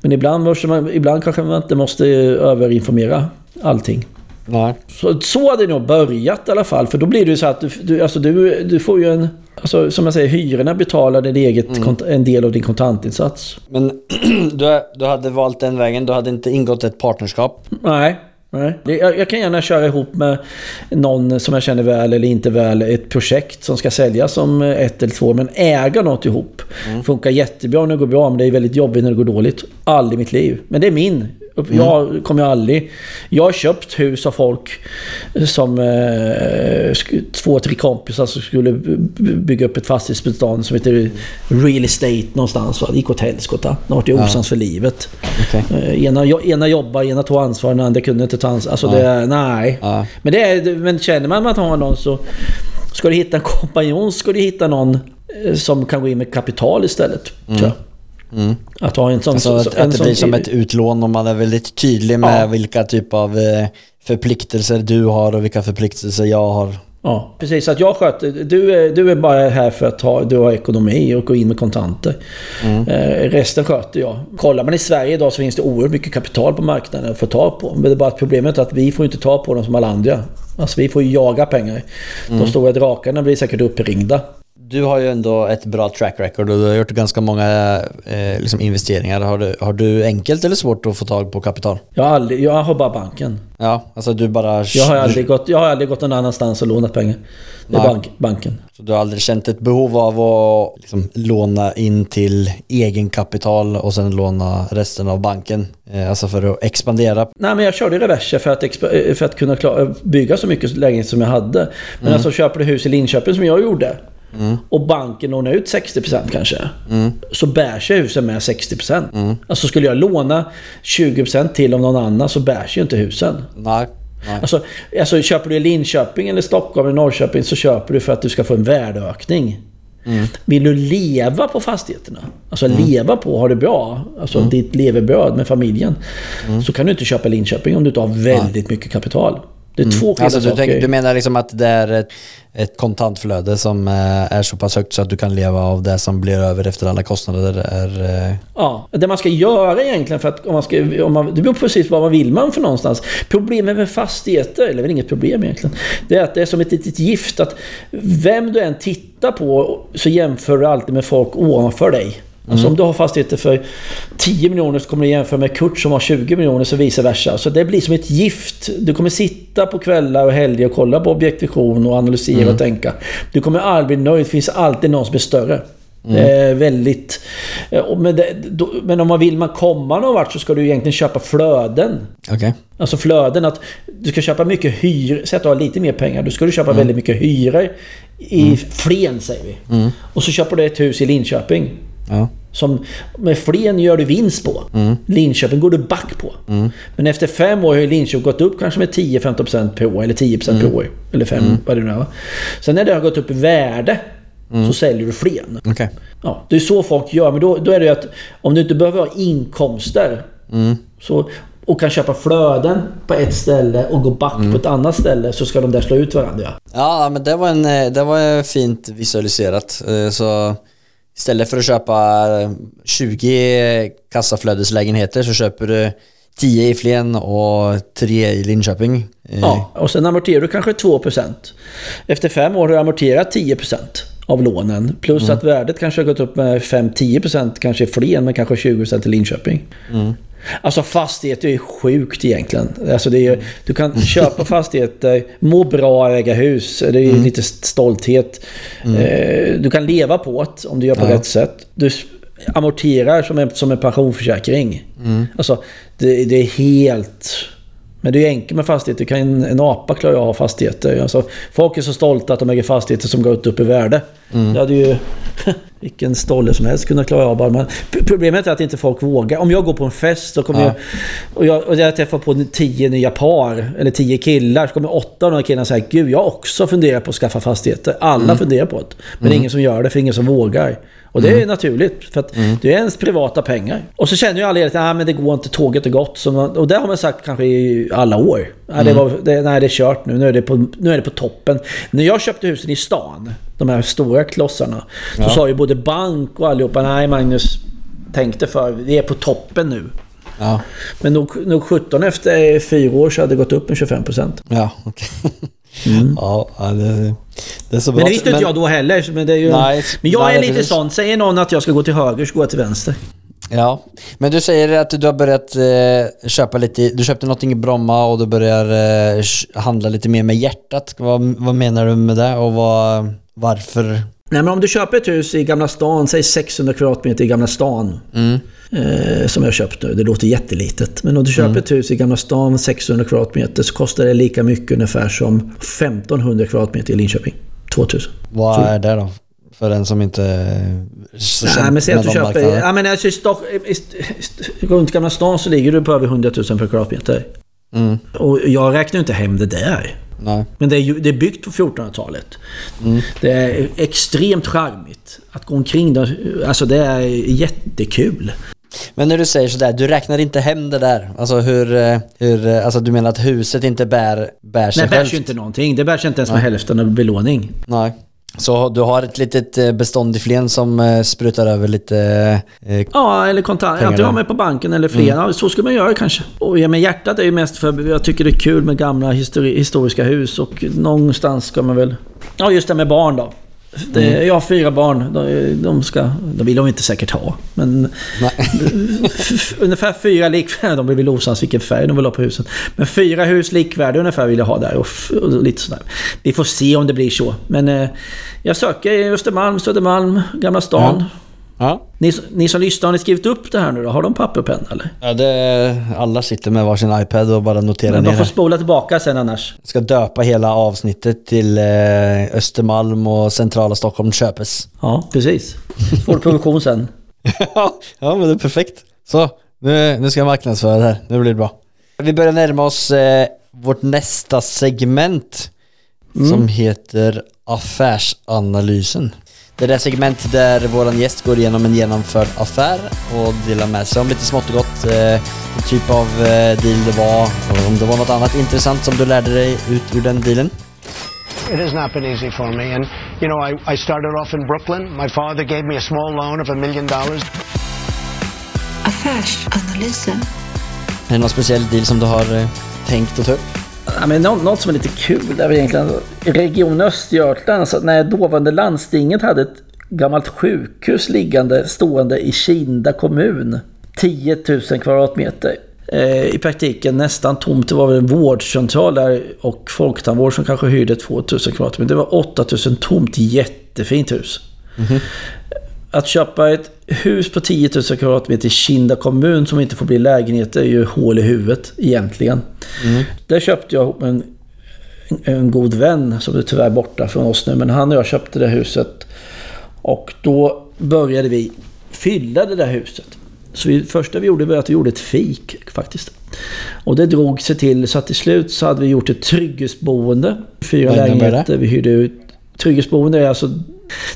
Men ibland, ibland kanske man inte måste överinformera allting. Nej. Så, så hade det nog börjat i alla fall. För då blir det ju så att du, du, alltså du, du får ju en... Alltså, som jag säger, hyrorna betalar din eget kont- en del av din kontantinsats. Men du, du hade valt den vägen, du hade inte ingått ett partnerskap. Nej. Nej. Jag, jag kan gärna köra ihop med någon som jag känner väl eller inte väl ett projekt som ska säljas om ett eller två. Men äga något ihop. Funkar jättebra när det går bra men det är väldigt jobbigt när det går dåligt. Aldrig i mitt liv. Men det är min. Jag kommer ju aldrig... Jag har köpt hus av folk som... Eh, två, tre kompisar som skulle bygga upp ett fastighetsbestånd som heter Real Estate någonstans. Va? Det gick åt helskotta. De vart ju osams för livet. Okej. Eh, Ena, ena jobbar, ena tog ansvar, den andra kunde inte ta ansvar. Alltså det är, nej. Ja. Men, det är, men känner man att man har någon så... Ska du hitta en kompanjon ska du hitta någon eh, som kan gå in med kapital istället. tror jag. Att ha en sån... Alltså så- att, en att det blir som ett utlån och man är väldigt tydlig med Ja. vilka typ av eh, förpliktelser du har och vilka förpliktelser jag har. Ja, precis. Att jag sköter... Du är, du är bara här för att ha, du har ekonomi och gå in med kontanter. Eh, resten sköter jag. Kollar man i Sverige idag så finns det oerhört mycket kapital på marknaden att få tag på. Men det är bara att problemet är att vi får inte ta på dem som alla andra. Alltså vi får ju jaga pengar. De stora drakarna blir säkert uppringda. Du har ju ändå ett bra track record och du har gjort ganska många eh, liksom investeringar. Har du, har du enkelt eller svårt att få tag på kapital? Jag har, aldrig, jag har bara banken. Ja, alltså du bara... Jag har aldrig gått, jag har aldrig gått någon annanstans och lånat pengar. Det är bank, banken. Så du har aldrig känt ett behov av att liksom, låna in till egen kapital och sen låna resten av banken? Eh, alltså för att expandera? Nej men jag körde reverser för att, exp- för att kunna bygga så mycket lägenhet som jag hade. Men alltså köper du hus i Linköping som jag gjorde. Och banken lånar ut 60% kanske. Så bärs ju husen med 60%. Alltså skulle jag låna 20% till av någon annan så bärs ju inte husen. Nej. Nej. Alltså, alltså köper du i Linköping eller Stockholm eller Norrköping så köper du för att du ska få en värdeökning. Vill du leva på fastigheterna? Alltså leva på, ha det bra. Alltså ditt levebröd med familjen. Så kan du inte köpa Linköping om du inte har väldigt mycket kapital. Det är två skilda Alltså du, tänk, du menar liksom att det är ett, ett kontantflöde som eh, är så pass högt så att du kan leva av det som blir över efter alla kostnader är... eh, Ja, det man ska göra egentligen för att om man ska, om man, det beror på precis vad man vill man för någonstans. Problemet med fastigheter, eller väl inget problem egentligen, det är att det är som ett litet gift att vem du än tittar på så jämför du alltid med folk ovanför dig. Alltså om du har fastigheter för 10 miljoner så kommer du jämföra med Kurt som har 20 miljoner så vice versa. Så det blir som ett gift. Du kommer sitta på kvällar och helger och kolla på objektivision och analysera och tänka. Du kommer aldrig bli nöjd. Det finns alltid någon som är större. Är väldigt... eh, Men, det, då, men om man vill man komma någon vart så ska du egentligen köpa flöden. Okej. Alltså flöden att du ska köpa mycket hyr. Säg att du har lite mer pengar. Då ska du köpa väldigt mycket hyror i Flen säger vi. Och så köper du ett hus i Linköping. Ja. Som med Flen gör du vinst på. Linköping går du back på. Men efter fem år har ju Linköping gått upp kanske med 10-15% per år. Eller 10% per år. Eller 5, vad det nu är. va? Sen när det har gått upp i värde så säljer du Flen. Okej. Ja, det är så folk gör. Men då, då är det ju att om du inte behöver ha inkomster så, och kan köpa flöden på ett ställe och gå back på ett annat ställe så ska de där slå ut varandra. Ja, men det var, en, eh, det var fint visualiserat. Eh, Så istället för att köpa eh, 20 kassaflödeslägenheter så köper du 10 i Flen och 3 i Linköping. Eh, Ja, och sen amorterar du kanske 2%. Efter fem år har du amorterat 10% av lånen. Plus att värdet kanske har gått upp med 5-10% kanske i Flen men kanske 20% i Linköping. Alltså fastigheter är sjukt egentligen. Alltså det är, du kan köpa fastigheter, må bra, äga hus. Det är ju lite stolthet. Eh, Du kan leva på det om du gör på rätt sätt. Du amorterar som en, som en pensionsförsäkring. Alltså det, det är helt... Men det är ju enkelt med fastigheter. Du kan, en apa klara av fastigheter. Alltså, folk är så stolta att de äger fastigheter som gått upp i värde. Det hade ju vilken stolle som helst kunnat klara av. Men problemet är att inte folk vågar. Om jag går på en fest så kommer Ja. jag, och jag, och jag träffar på tio nya par, eller tio killar, så kommer åtta av de här killarna säga Gud, jag också funderat på att skaffa fastigheter. Alla funderar på det. Men det är ingen som gör det, för ingen som vågar. Och det är naturligt, för att det är ens privata pengar. Och så känner ju alla att ah, men det går inte, tåget är gått. Så man, och det har man sagt kanske i alla år. Nej, det, var, det, nej, det är kört nu, nu är det, på, nu är det på toppen. När jag köpte husen i stan, de här stora klossarna, så sa ju både bank och allihopa, nej Magnus, tänk dig för, vi är på toppen nu. Ja, Men nog, nog 17 efter fyra år så hade det gått upp med 25%. ja okej. Ja, ja, det, det är så bra. Men det visste inte jag då heller. Men, det är ju, Nej, men jag nej, är lite precis. sån. Säger någon att jag ska gå till höger så går jag till vänster. Ja, men du säger att du har börjat eh, köpa lite, du köpte någonting i Bromma och du börjar eh, handla lite mer med hjärtat. Vad, vad menar du med det och vad, varför? Nej men om du köper ett hus i Gamla stan, säg 600 kvadratmeter i Gamla stan. Eh, som jag har köpt nu, det låter jättelitet. Men om du köper ett hus i Gamla stan, 600 kvadratmeter, så kostar det lika mycket ungefär som 1500 kvadratmeter i Linköping. 2000. Vad Så- är det då? För den som inte så Nej men säg att du köper... Ja, men alltså, i Stock, i, i, runt Gamla stan så ligger du på över 100 000 per kvadratmeter. Mm, Och jag räknar inte hem det där. nej. Men det är, ju, det är byggt på 1400-talet. Det är extremt charmigt att gå omkring där. Alltså det är jättekul. Men när du säger sådär, du räknar inte hem det där? Alltså hur, eh, hur eh, alltså du menar att huset inte bär, bär sig Nej, det bärs ju inte någonting. Det bärs inte ens med hälften av belåning. Nej. Så du har ett litet eh, bestånd i Flen som sprutar över lite... Eh, Ja, eller kontant. Antingen där. ha med på banken eller fler. Ja, så ska man göra kanske. Och ja, men hjärtat är ju mest för jag tycker det är kul med gamla histori- historiska hus. Och någonstans ska man väl... Ja, just det med barn då. Det, Jag har fyra barn. De, de, ska, de vill de inte säkert ha. Men ungefär fyra likvärdiga, de blir väl osams vilken färg de vill ha på husen. Men fyra hus likvärdiga ungefär vill jag ha där och, och lite sådär. Vi får se om det blir så. Men eh, jag söker i Östermalm, Södermalm, Gamla stan. Ja. Ni, ni som lyssnar, har ni skrivit upp det här nu då? Har de papper och penna eller? ja det, alla sitter med varsin iPad och bara noterar Men ner de får spola tillbaka sen annars. Ska döpa hela avsnittet till eh, Östermalm och centrala Stockholm köpes. Ja, precis. Får du provision sen. ja men det är perfekt. Så, nu, nu ska jag marknadsföra det här. Nu blir det bra. Vi börjar närma oss eh, vårt nästa segment som heter affärsanalysen. Det är det segment där våran gäst går igenom en genomförd affär och delar med sig om lite smått och gott. Eh, typ av eh, deal det var och om det var något annat intressant som du lärde dig ut ur den dealen. It has not been easy for me. And, you know, I, I started off in Brooklyn. My father gave me a small loan of a million dollars. Affärsanalysen. Är det någon speciell deal som du har eh, tänkt att ta upp? Ja, men något, något som är lite kul är väl egentligen Region Östergötland, så när dåvarande landstinget hade ett gammalt sjukhus liggande stående i Kinda kommun. 10 000 kvadratmeter. Eh, I praktiken nästan tomt. Det var väl en vårdcentral där och folktandvård som kanske hyrde 2 000 kvadratmeter. Det var 8 000 tomt. Jättefint hus. Att köpa ett hus på 10 000 kvadratmeter i Kinda kommun som inte får bli lägenhet är ju hål i huvudet egentligen. Där köpte jag ihop med en, en god vän som är tyvärr borta från oss nu. Men han och jag köpte det huset. Och då började vi fylla det där huset. Så vi, första vi gjorde var att vi gjorde ett fik faktiskt. Och det drog sig till så att till slut så hade vi gjort ett trygghetsboende. Fyra lägenheter. Vi hyrde ut. Trygghetsboende är alltså...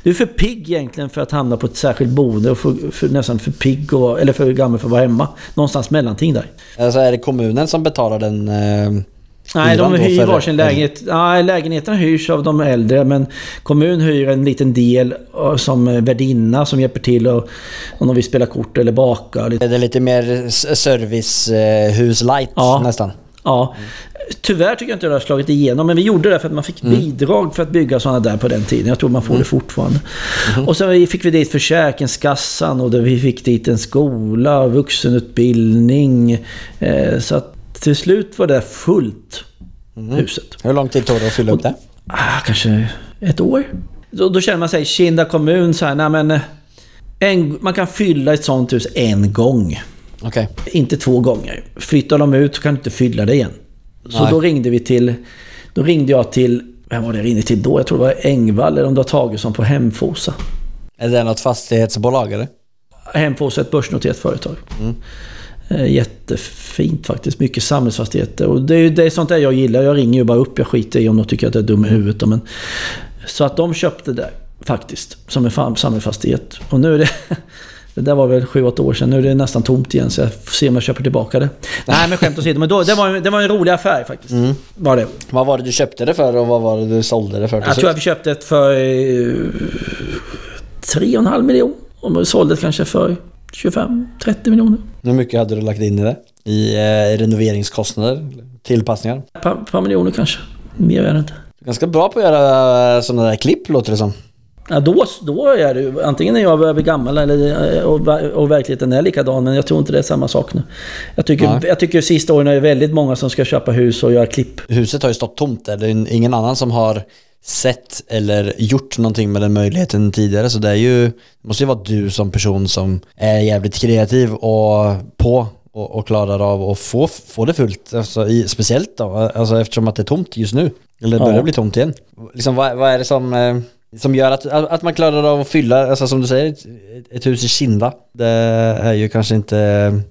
Du är för pigg egentligen för att hamna på ett särskilt boende och för, för, nästan för pigg och, eller för gammal för att vara hemma. Någonstans mellanting där. Alltså är det kommunen som betalar den eh, Nej, de hyr varsin lägenhet. Nej, lägenheterna hyrs av de äldre men kommun hyr en liten del eh, som eh, värdinna som hjälper till och, om de vill spela kort eller baka. Lite. Är det lite mer servicehus light Ja. nästan? Ja. Tyvärr tycker jag inte det har slagit igenom, men vi gjorde det för att man fick bidrag för att bygga sådana där på den tiden. Jag tror man får det fortfarande. Och sen fick vi dit Försäkringskassan och vi fick dit en skola, vuxenutbildning. Eh, så att till slut var det fullt, huset. Hur lång tid tog det att fylla upp det? Ah, kanske ett år. Då, då känner man sig, Kinda kommun, så här, nej men... eh, En, man kan fylla ett sånt hus en gång. Okej. Inte två gånger. Flyttar de ut så kan du inte fylla det igen. Så Nej. då ringde vi till... Då ringde jag till... Vem var det jag ringde till då? Jag tror det var Engvall eller om det var Tagesson på Hemfosa. Är det något fastighetsbolag eller? Hemfosa är ett börsnoterat företag. Eh, Jättefint faktiskt. Mycket samhällsfastigheter. Och det är, ju- det är sånt där jag gillar. Jag ringer ju bara upp. Jag skiter i om de tycker att jag är dum i huvudet. Men, så att de köpte det faktiskt. Som en samhällsfastighet. Och nu är det... Det där var väl 7-8 år sedan. Nu är det nästan tomt igen. Så jag får se om jag köper tillbaka det. Nej men skämt åsido. Men då, det, var, det var en rolig affär faktiskt. Var det. Vad var det du köpte det för och vad var det du sålde det för? Jag tror att vi köpte ett för... eh, 3,5 miljoner. Och sålde det kanske för 25-30 miljoner. Hur mycket hade du lagt in i det? I eh, renoveringskostnader? Tillpassningar? Ett par, par miljoner kanske. Mer är det inte. Ganska bra på att göra sådana där klipp låter det som. Ja, då, då är det antingen är jag bli gammal eller, eh, och, och verkligheten är likadan, men jag tror inte det är samma sak nu. Jag tycker, Nej. jag tycker sista åren är det väldigt många som ska köpa hus och göra klipp. Huset har ju stått tomt där. Det är ingen annan som har sett eller gjort någonting med den möjligheten tidigare. Så det är ju, det måste ju vara du som person som är jävligt kreativ och på och, och klarar av att få, få det fullt. Alltså, i, speciellt då, alltså eftersom att det är tomt just nu. Eller det börjar Ja. bli tomt igen. Liksom, vad, vad är det som, eh, som gör att, att man klarar av att fylla, alltså som du säger, ett, ett hus i Kinda. Det är ju kanske inte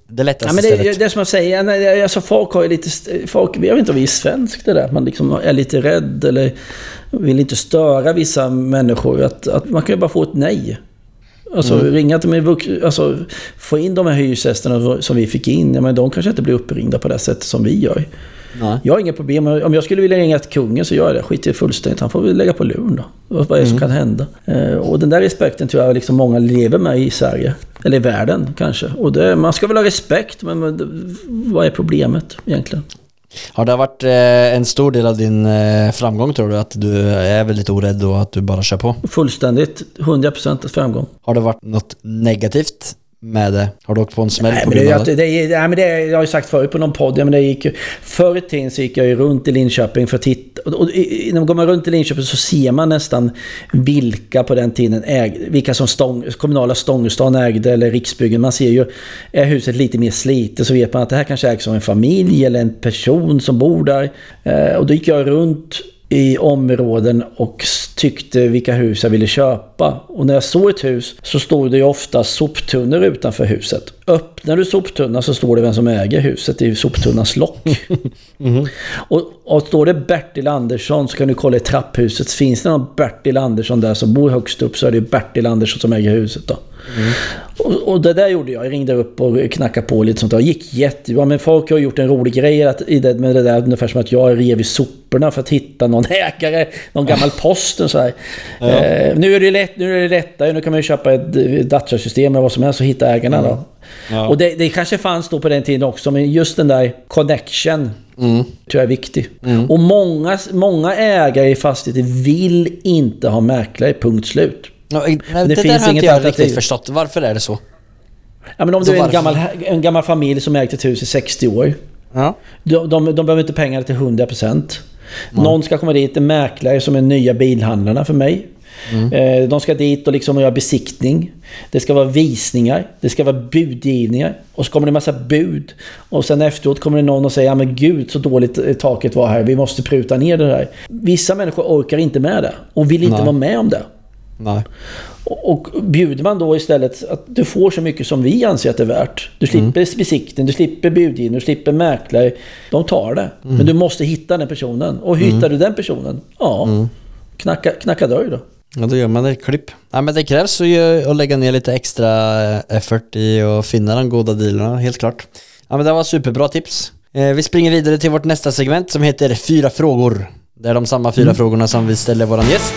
det lättaste Ja, men det, stället. det är som jag säger, nej, alltså folk har ju lite... Folk, jag vet inte om vi är svensk det där. att Man liksom är lite rädd eller vill inte störa vissa människor. Att, att man kan ju bara få ett nej. Alltså ringa till mig, vux- alltså få in de här hyresgästerna som vi fick in. Ja, men de kanske inte blir uppringda på det sättet som vi gör. Nej. Jag har inga problem. Om jag skulle vilja ringa till kungen så gör jag det. Skit i fullständigt. Han får väl lägga på luren då. Vad är det som kan hända? Eh, Och den där respekten tror jag liksom många lever med i Sverige. Eller i världen kanske. Och det, man ska väl ha respekt, men men vad är problemet egentligen? Har det varit eh, en stor del av din eh, framgång tror du? Att du är väldigt orädd och att du bara kör på? Fullständigt 100% framgång. Har det varit något negativt med det? Har du åkt på en smäll Nej, på grund av det? det, nej, men det, jag har ju sagt förut på någon podd, ja, men det gick ju, förr i tiden så gick jag ju runt i Linköping för att titta. Och, och, i- när man går runt i Linköping så ser man nästan vilka på den tiden ägde, vilka som stång, kommunala Stångestan ägde eller Riksbyggen. Man ser ju, är huset lite mer slitet så vet man att det här kanske ägs av en familj eller en person som bor där. Eh, och då gick jag runt i områden och tyckte vilka hus jag ville köpa. Och när jag såg ett hus så stod det ju ofta soptunnor utanför huset. Öppnar du soptunnan så står det vem som äger huset i soptunnans lock. och, och står det Bertil Andersson så kan du kolla i trapphuset. Finns det någon Bertil Andersson där som bor högst upp så är det Bertil Andersson som äger huset då. Och, och det där gjorde jag. Jag ringde upp och knackade på lite sånt där. Det gick jättebra. Men folk har gjort en rolig grej att, i det, med det där. Ungefär som att jag rev i soporna för att hitta någon ägare. Någon gammal post och så här. Eh, nu är det lätt, nu är det lättare. Nu kan man ju köpa ett datasystem eller vad som helst och hitta ägarna då. Och det, det kanske fanns då på den tiden också. Men just den där connection. Tror jag är viktig. Och många, många ägare i fastigheter vill inte ha mäklare, punkt slut. Ja, nej, det, Det där finns har inget inte jag alternativ. riktigt förstått. Varför är det så? Ja, men om Så du är en gammal, en gammal familj som ägt ett hus i 60 år. Ja. De, de, de behöver inte pengar till 100%. Någon ska komma dit, en mäklare som är nya bilhandlarna för mig. Eh, De ska dit och liksom göra besiktning. Det ska vara visningar. Det ska vara budgivningar. Och så kommer det en massa bud. Och sen efteråt kommer det någon och säger ja men gud så dåligt eh, taket var här. Vi måste pruta ner det där. Vissa människor orkar inte med det. Och vill inte Nej. vara med om det. Nej. Och bjuder man då istället att du får så mycket som vi anser att det är värt. Du slipper besiktning, du slipper budgivning, du slipper mäklare. De tar det. Men du måste hitta den personen. Och hittar du den personen, ja, knacka, knacka dörr då. Ja, då gör man ett klipp. Ja, men det krävs ju att lägga ner lite extra eh, effort i att finna de goda dealarna, helt klart. Ja, men det var superbra tips. Eh, vi springer vidare till vårt nästa segment som heter Fyra frågor. Det är de samma fyra frågorna som vi ställer våran gäst.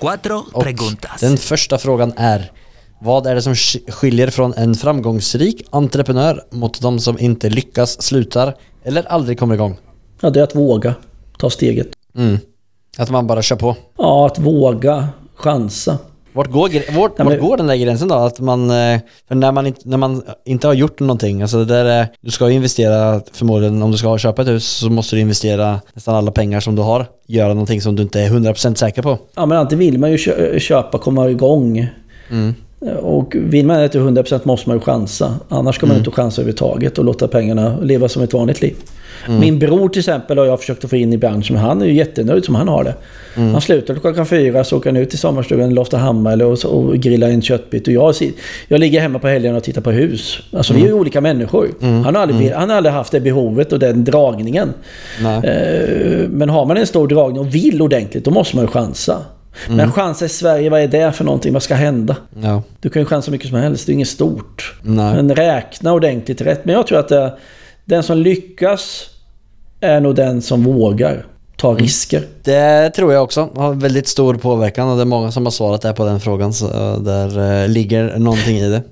Cuatro Och preguntas. den första frågan är Vad är det som sk- skiljer från en framgångsrik entreprenör mot de som inte lyckas, slutar eller aldrig kommer igång? Ja, det är att våga ta steget. Mm. Att man bara kör på. Ja, att våga chansa. Vart går, vart, vart går den där gränsen då? Att man, eh, för när man, inte, när man inte har gjort någonting, alltså det där är, du ska ju investera förmodligen, om du ska köpa ett hus så måste du investera nästan alla pengar som du har, göra någonting som du inte är 100% säker på. Ja, men alltid vill man ju kö- köpa, komma igång. Och vill man det till 100% måste man ju chansa. Annars ska man inte chansa överhuvudtaget och låta pengarna leva som ett vanligt liv. Min bror till exempel har jag försökt att få in i branschen, men han är ju jättenöjd som han har det. Han slutar klockan fyra, så åker han ut till sommarstugan i Loftahammar eller och, och grillar en köttbit. Och jag, jag ligger hemma på helgen och tittar på hus. Alltså vi är ju olika människor. Han, har aldrig, han har aldrig haft det behovet och den dragningen. Eh, Men har man en stor dragning och vill ordentligt, då måste man ju chansa. Men chansa i Sverige, vad är det för någonting? Vad ska hända? Ja. Du kan ju chansa mycket som helst, det är inget stort. Nej. Men räkna ordentligt rätt. Men jag tror att det, den som lyckas är nog den som vågar ta risker. Det tror jag också har väldigt stor påverkan och det är många som har svarat där på den frågan så eh, där eh, ligger någonting i det.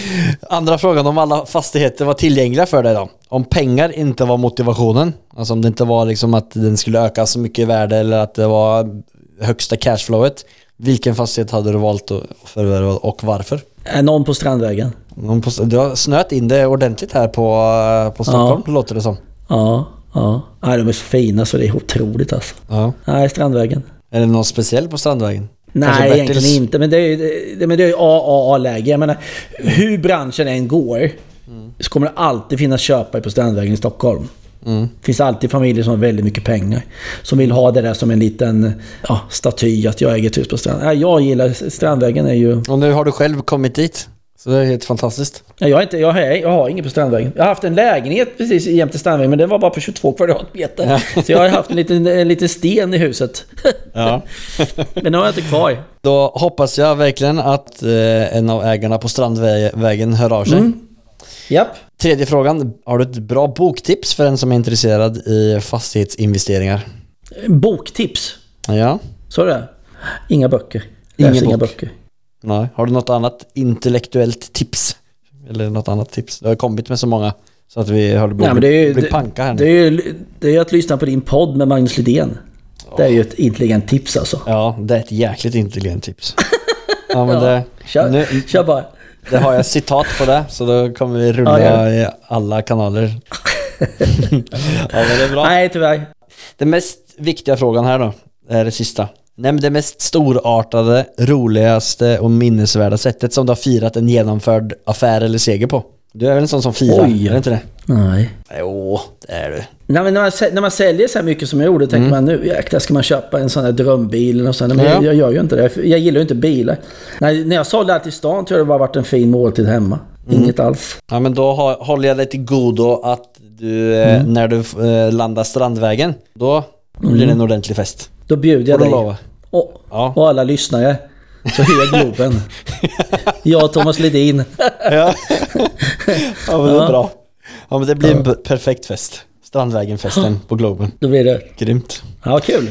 Andra frågan om alla fastigheter var tillgängliga för dig då? Om pengar inte var motivationen, alltså om det inte var liksom att den skulle öka så mycket i värde eller att det var högsta cashflowet. Vilken fastighet hade du valt att förvärva och varför? Är någon på Strandvägen? Någon på- Du har snöat in det ordentligt här på, eh, på Stockholm låter det som. Ja, ja. Nej, de är så fina så det är otroligt alltså. Ja. Nej, Strandvägen. Är det någon speciell på Strandvägen? Nej, egentligen inte. Men det är ju det, men det är ju AAA-läge. Jag menar, hur branschen än går så kommer det alltid finnas köpare på Strandvägen i Stockholm. Det finns alltid familjer som har väldigt mycket pengar. Som vill ha det där som en liten ja, staty att jag äger ett hus på Strandvägen. Jag gillar Strandvägen är ju... Och nu har du själv kommit dit. Så det är helt fantastiskt. Nej, Jag, är inte, jag, har, jag har inget på Strandvägen. Jag har haft en lägenhet precis jämte Strandvägen men den var bara på 22 kvadratmeter. Så jag har haft en liten, en liten sten i huset. Ja. men den har jag inte kvar. Då hoppas jag verkligen att eh, en av ägarna på Strandvägen hör av sig. Japp. Tredje frågan. Har du ett bra boktips för en som är intresserad i fastighetsinvesteringar? Boktips. Ja. Så är det? Inga böcker. Ingen Läs inga bok. böcker. Nej. Har du något annat intellektuellt tips? Eller något annat tips? Du har kommit med så många så att vi håller på att det ju, bli det, panka här det, nu. är ju, det är att lyssna på din podd med Magnus Lidén. Det är ju ett intelligent tips alltså. Ja, det är ett jäkligt intelligent tips. Ja, men det, Kör, nu, kör bara. det har jag citat på det, så då kommer vi rulla Ja, i alla kanaler. ja, men det är bra. Nej, tyvärr. Den mest viktiga frågan här då, är det sista. Nej men det mest storartade, roligaste och minnesvärda sättet som du har firat en genomförd affär eller seger på? Du är väl en sån som firar? Oj. Är det inte det? Nej. Jo, det är du. Nej, men när, man, när man säljer så här mycket som jag gjorde tänker man nu jäklar ska man köpa en sån här drömbil och sånt. Men Ja. jag, jag gör ju inte det. Jag gillar ju inte bilar. Nej, när jag sålde allt i stan tror jag det bara varit en fin måltid hemma. Inget alls. Ja men då håller jag dig till godo att du, eh, när du eh, landar Strandvägen, då blir det en ordentlig fest. Då bjuder jag dig. lova. Och, Ja. och alla lyssnare. Så hög Globen. jag och Thomas Ledin. Ja. ja men det är bra. Ja men det blir en perfekt fest. Strandvägen-festen på Globen. Då blir det. Grymt. Ja, kul.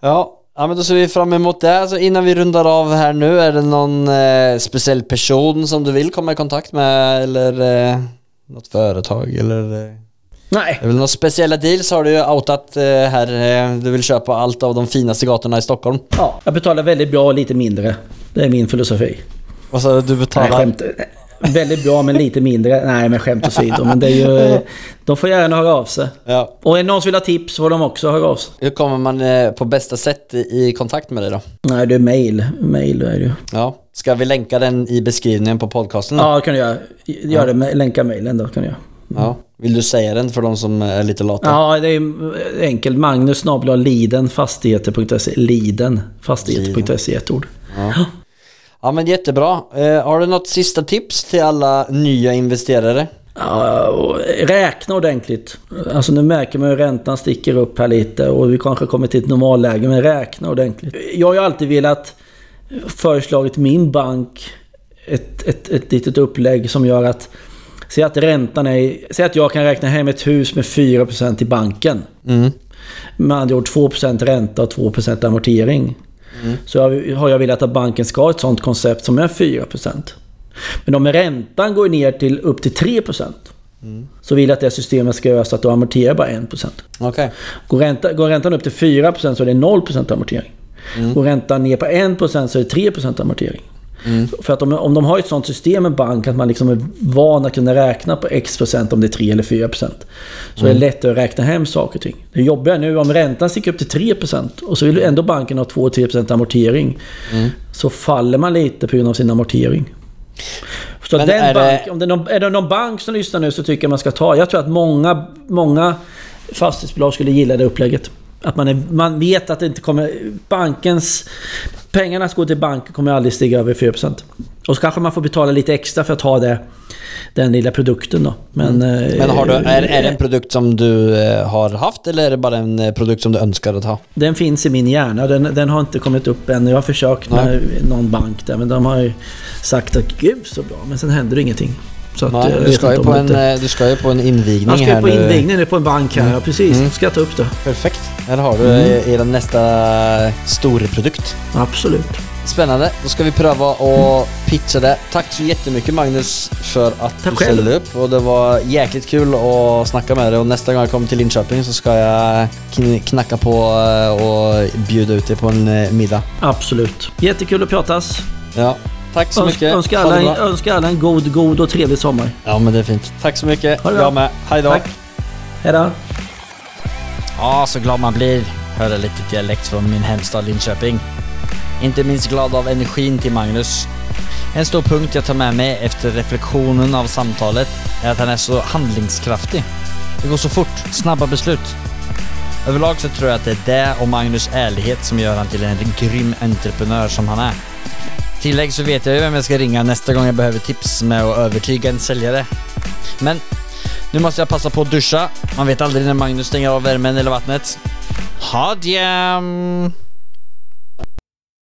Ja, ja men då ser vi fram emot det. Så innan vi rundar av här nu, är det någon eh, speciell person som du vill komma i kontakt med eller eh, något företag eller? Eh, Nej. är väl några speciella deals har du ju outat eh, här. Eh, du vill köpa allt av de finaste gatorna i Stockholm. Ja, jag betalar väldigt bra och lite mindre. Det är min filosofi. Vad sa du? Du Nej, betalar? skämt. Väldigt bra men lite mindre. Nej, men skämt åsido. Men det är ju... De får gärna höra av sig. Ja. Och är det någon som vill ha tips får de också höra av sig. Hur kommer man eh, på bästa sätt i, kontakt med dig då? Nej, det är mail. Mail är det ju. Ja. Ska vi länka den i beskrivningen på podcasten? då? Ja, det kan du göra. Gör det länka mailen då kan du göra. ja. Vill du säga den för de som är lite lata? Ja, det är enkelt. Magnus snabel-a Liden fastigheter.se. Liden fastigheter.se ett ord. Ja men jättebra. Eh, har du något sista tips till alla nya investerare? Ja, räkna ordentligt. Alltså nu märker man hur räntan sticker upp här lite och vi kanske kommer till ett normalläge, men räkna ordentligt. Jag har ju alltid velat föreslagit min bank ett, ett, ett litet upplägg som gör att Säg att räntan är... Säg att jag kan räkna hem ett hus med 4% i banken. Mm. Med andra ord 2% ränta och 2% amortering. Så jag, har jag velat att banken ska ha ett sånt koncept som är 4%. Men om räntan går ner till upp till 3% så vill jag att det systemet ska göra så att du amorterar bara 1%. Okej. Går, ränta, går räntan upp till 4% så är det 0% amortering. Går räntan ner på 1% så är det 3% amortering. För att om, om de har ett sånt system med bank att man liksom är van att kunna räkna på x procent om det är 3 eller 4% så är det lättare att räkna hem saker och ting. Det jobbiga nu om räntan sticker upp till 3% och så vill ändå banken ha 2-3% amortering så faller man lite på grund av sin amortering. Så Men den är det- bank, om det är, någon, är det någon bank som lyssnar nu så tycker jag man ska ta. Jag tror att många, många fastighetsbolag skulle gilla det upplägget. Att man, är, man vet att det inte kommer... Bankens... Pengarna som går till banken kommer aldrig stiga över 4%. Och så kanske man får betala lite extra för att ha det, den lilla produkten då. Men, eh, Mm. Men har du, är, är det en produkt som du eh, har haft eller är det bara en eh, produkt som du önskar att ha? Den finns i min hjärna. Den, den har inte kommit upp än. Jag har försökt med Nej. någon bank där men de har ju sagt att gud så bra. Men sen händer det ingenting. Så att, Nej, du, ska ju på en, eh, du ska ju på en invigning Jag ska här ju på nu. invigningen på en bank här. Ja, precis. Ska jag ta upp det. Perfekt. Här har du Mm. eh, er nästa storprodukt. Absolut. Spännande. Då ska vi pröva att pitcha det. Tack så jättemycket Magnus för att Tack du själv. ställde upp. Och det var jäkligt kul att snacka med dig. Och nästa gång jag kommer till Linköping så ska jag kn- knacka på eh, och bjuda ut dig på en middag. Absolut. Jättekul att pratas. Ja, tack så Öns- mycket. det alla, bra. önskar alla en god, god och trevlig sommar. Ja men det är fint. Tack så mycket. Ha det bra. Jag med. Hej då. Tack. Hej då. Ja, så glad man blir. Höra lite dialekt från min hemstad Linköping. Inte minst glad av energin till Magnus. En stor punkt jag tar med mig efter reflektionen av samtalet är att han är så handlingskraftig. Det går så fort, snabba beslut. Överlag så tror jag att det är det och Magnus ärlighet som gör han till en grym entreprenör som han är. Tillägg så vet jag ju vem jag ska ringa nästa gång jag behöver tips med att övertyga en säljare. Men nu måste jag passa på att duscha. Man vet aldrig när Magnus stänger av värmen eller vattnet. Ha det!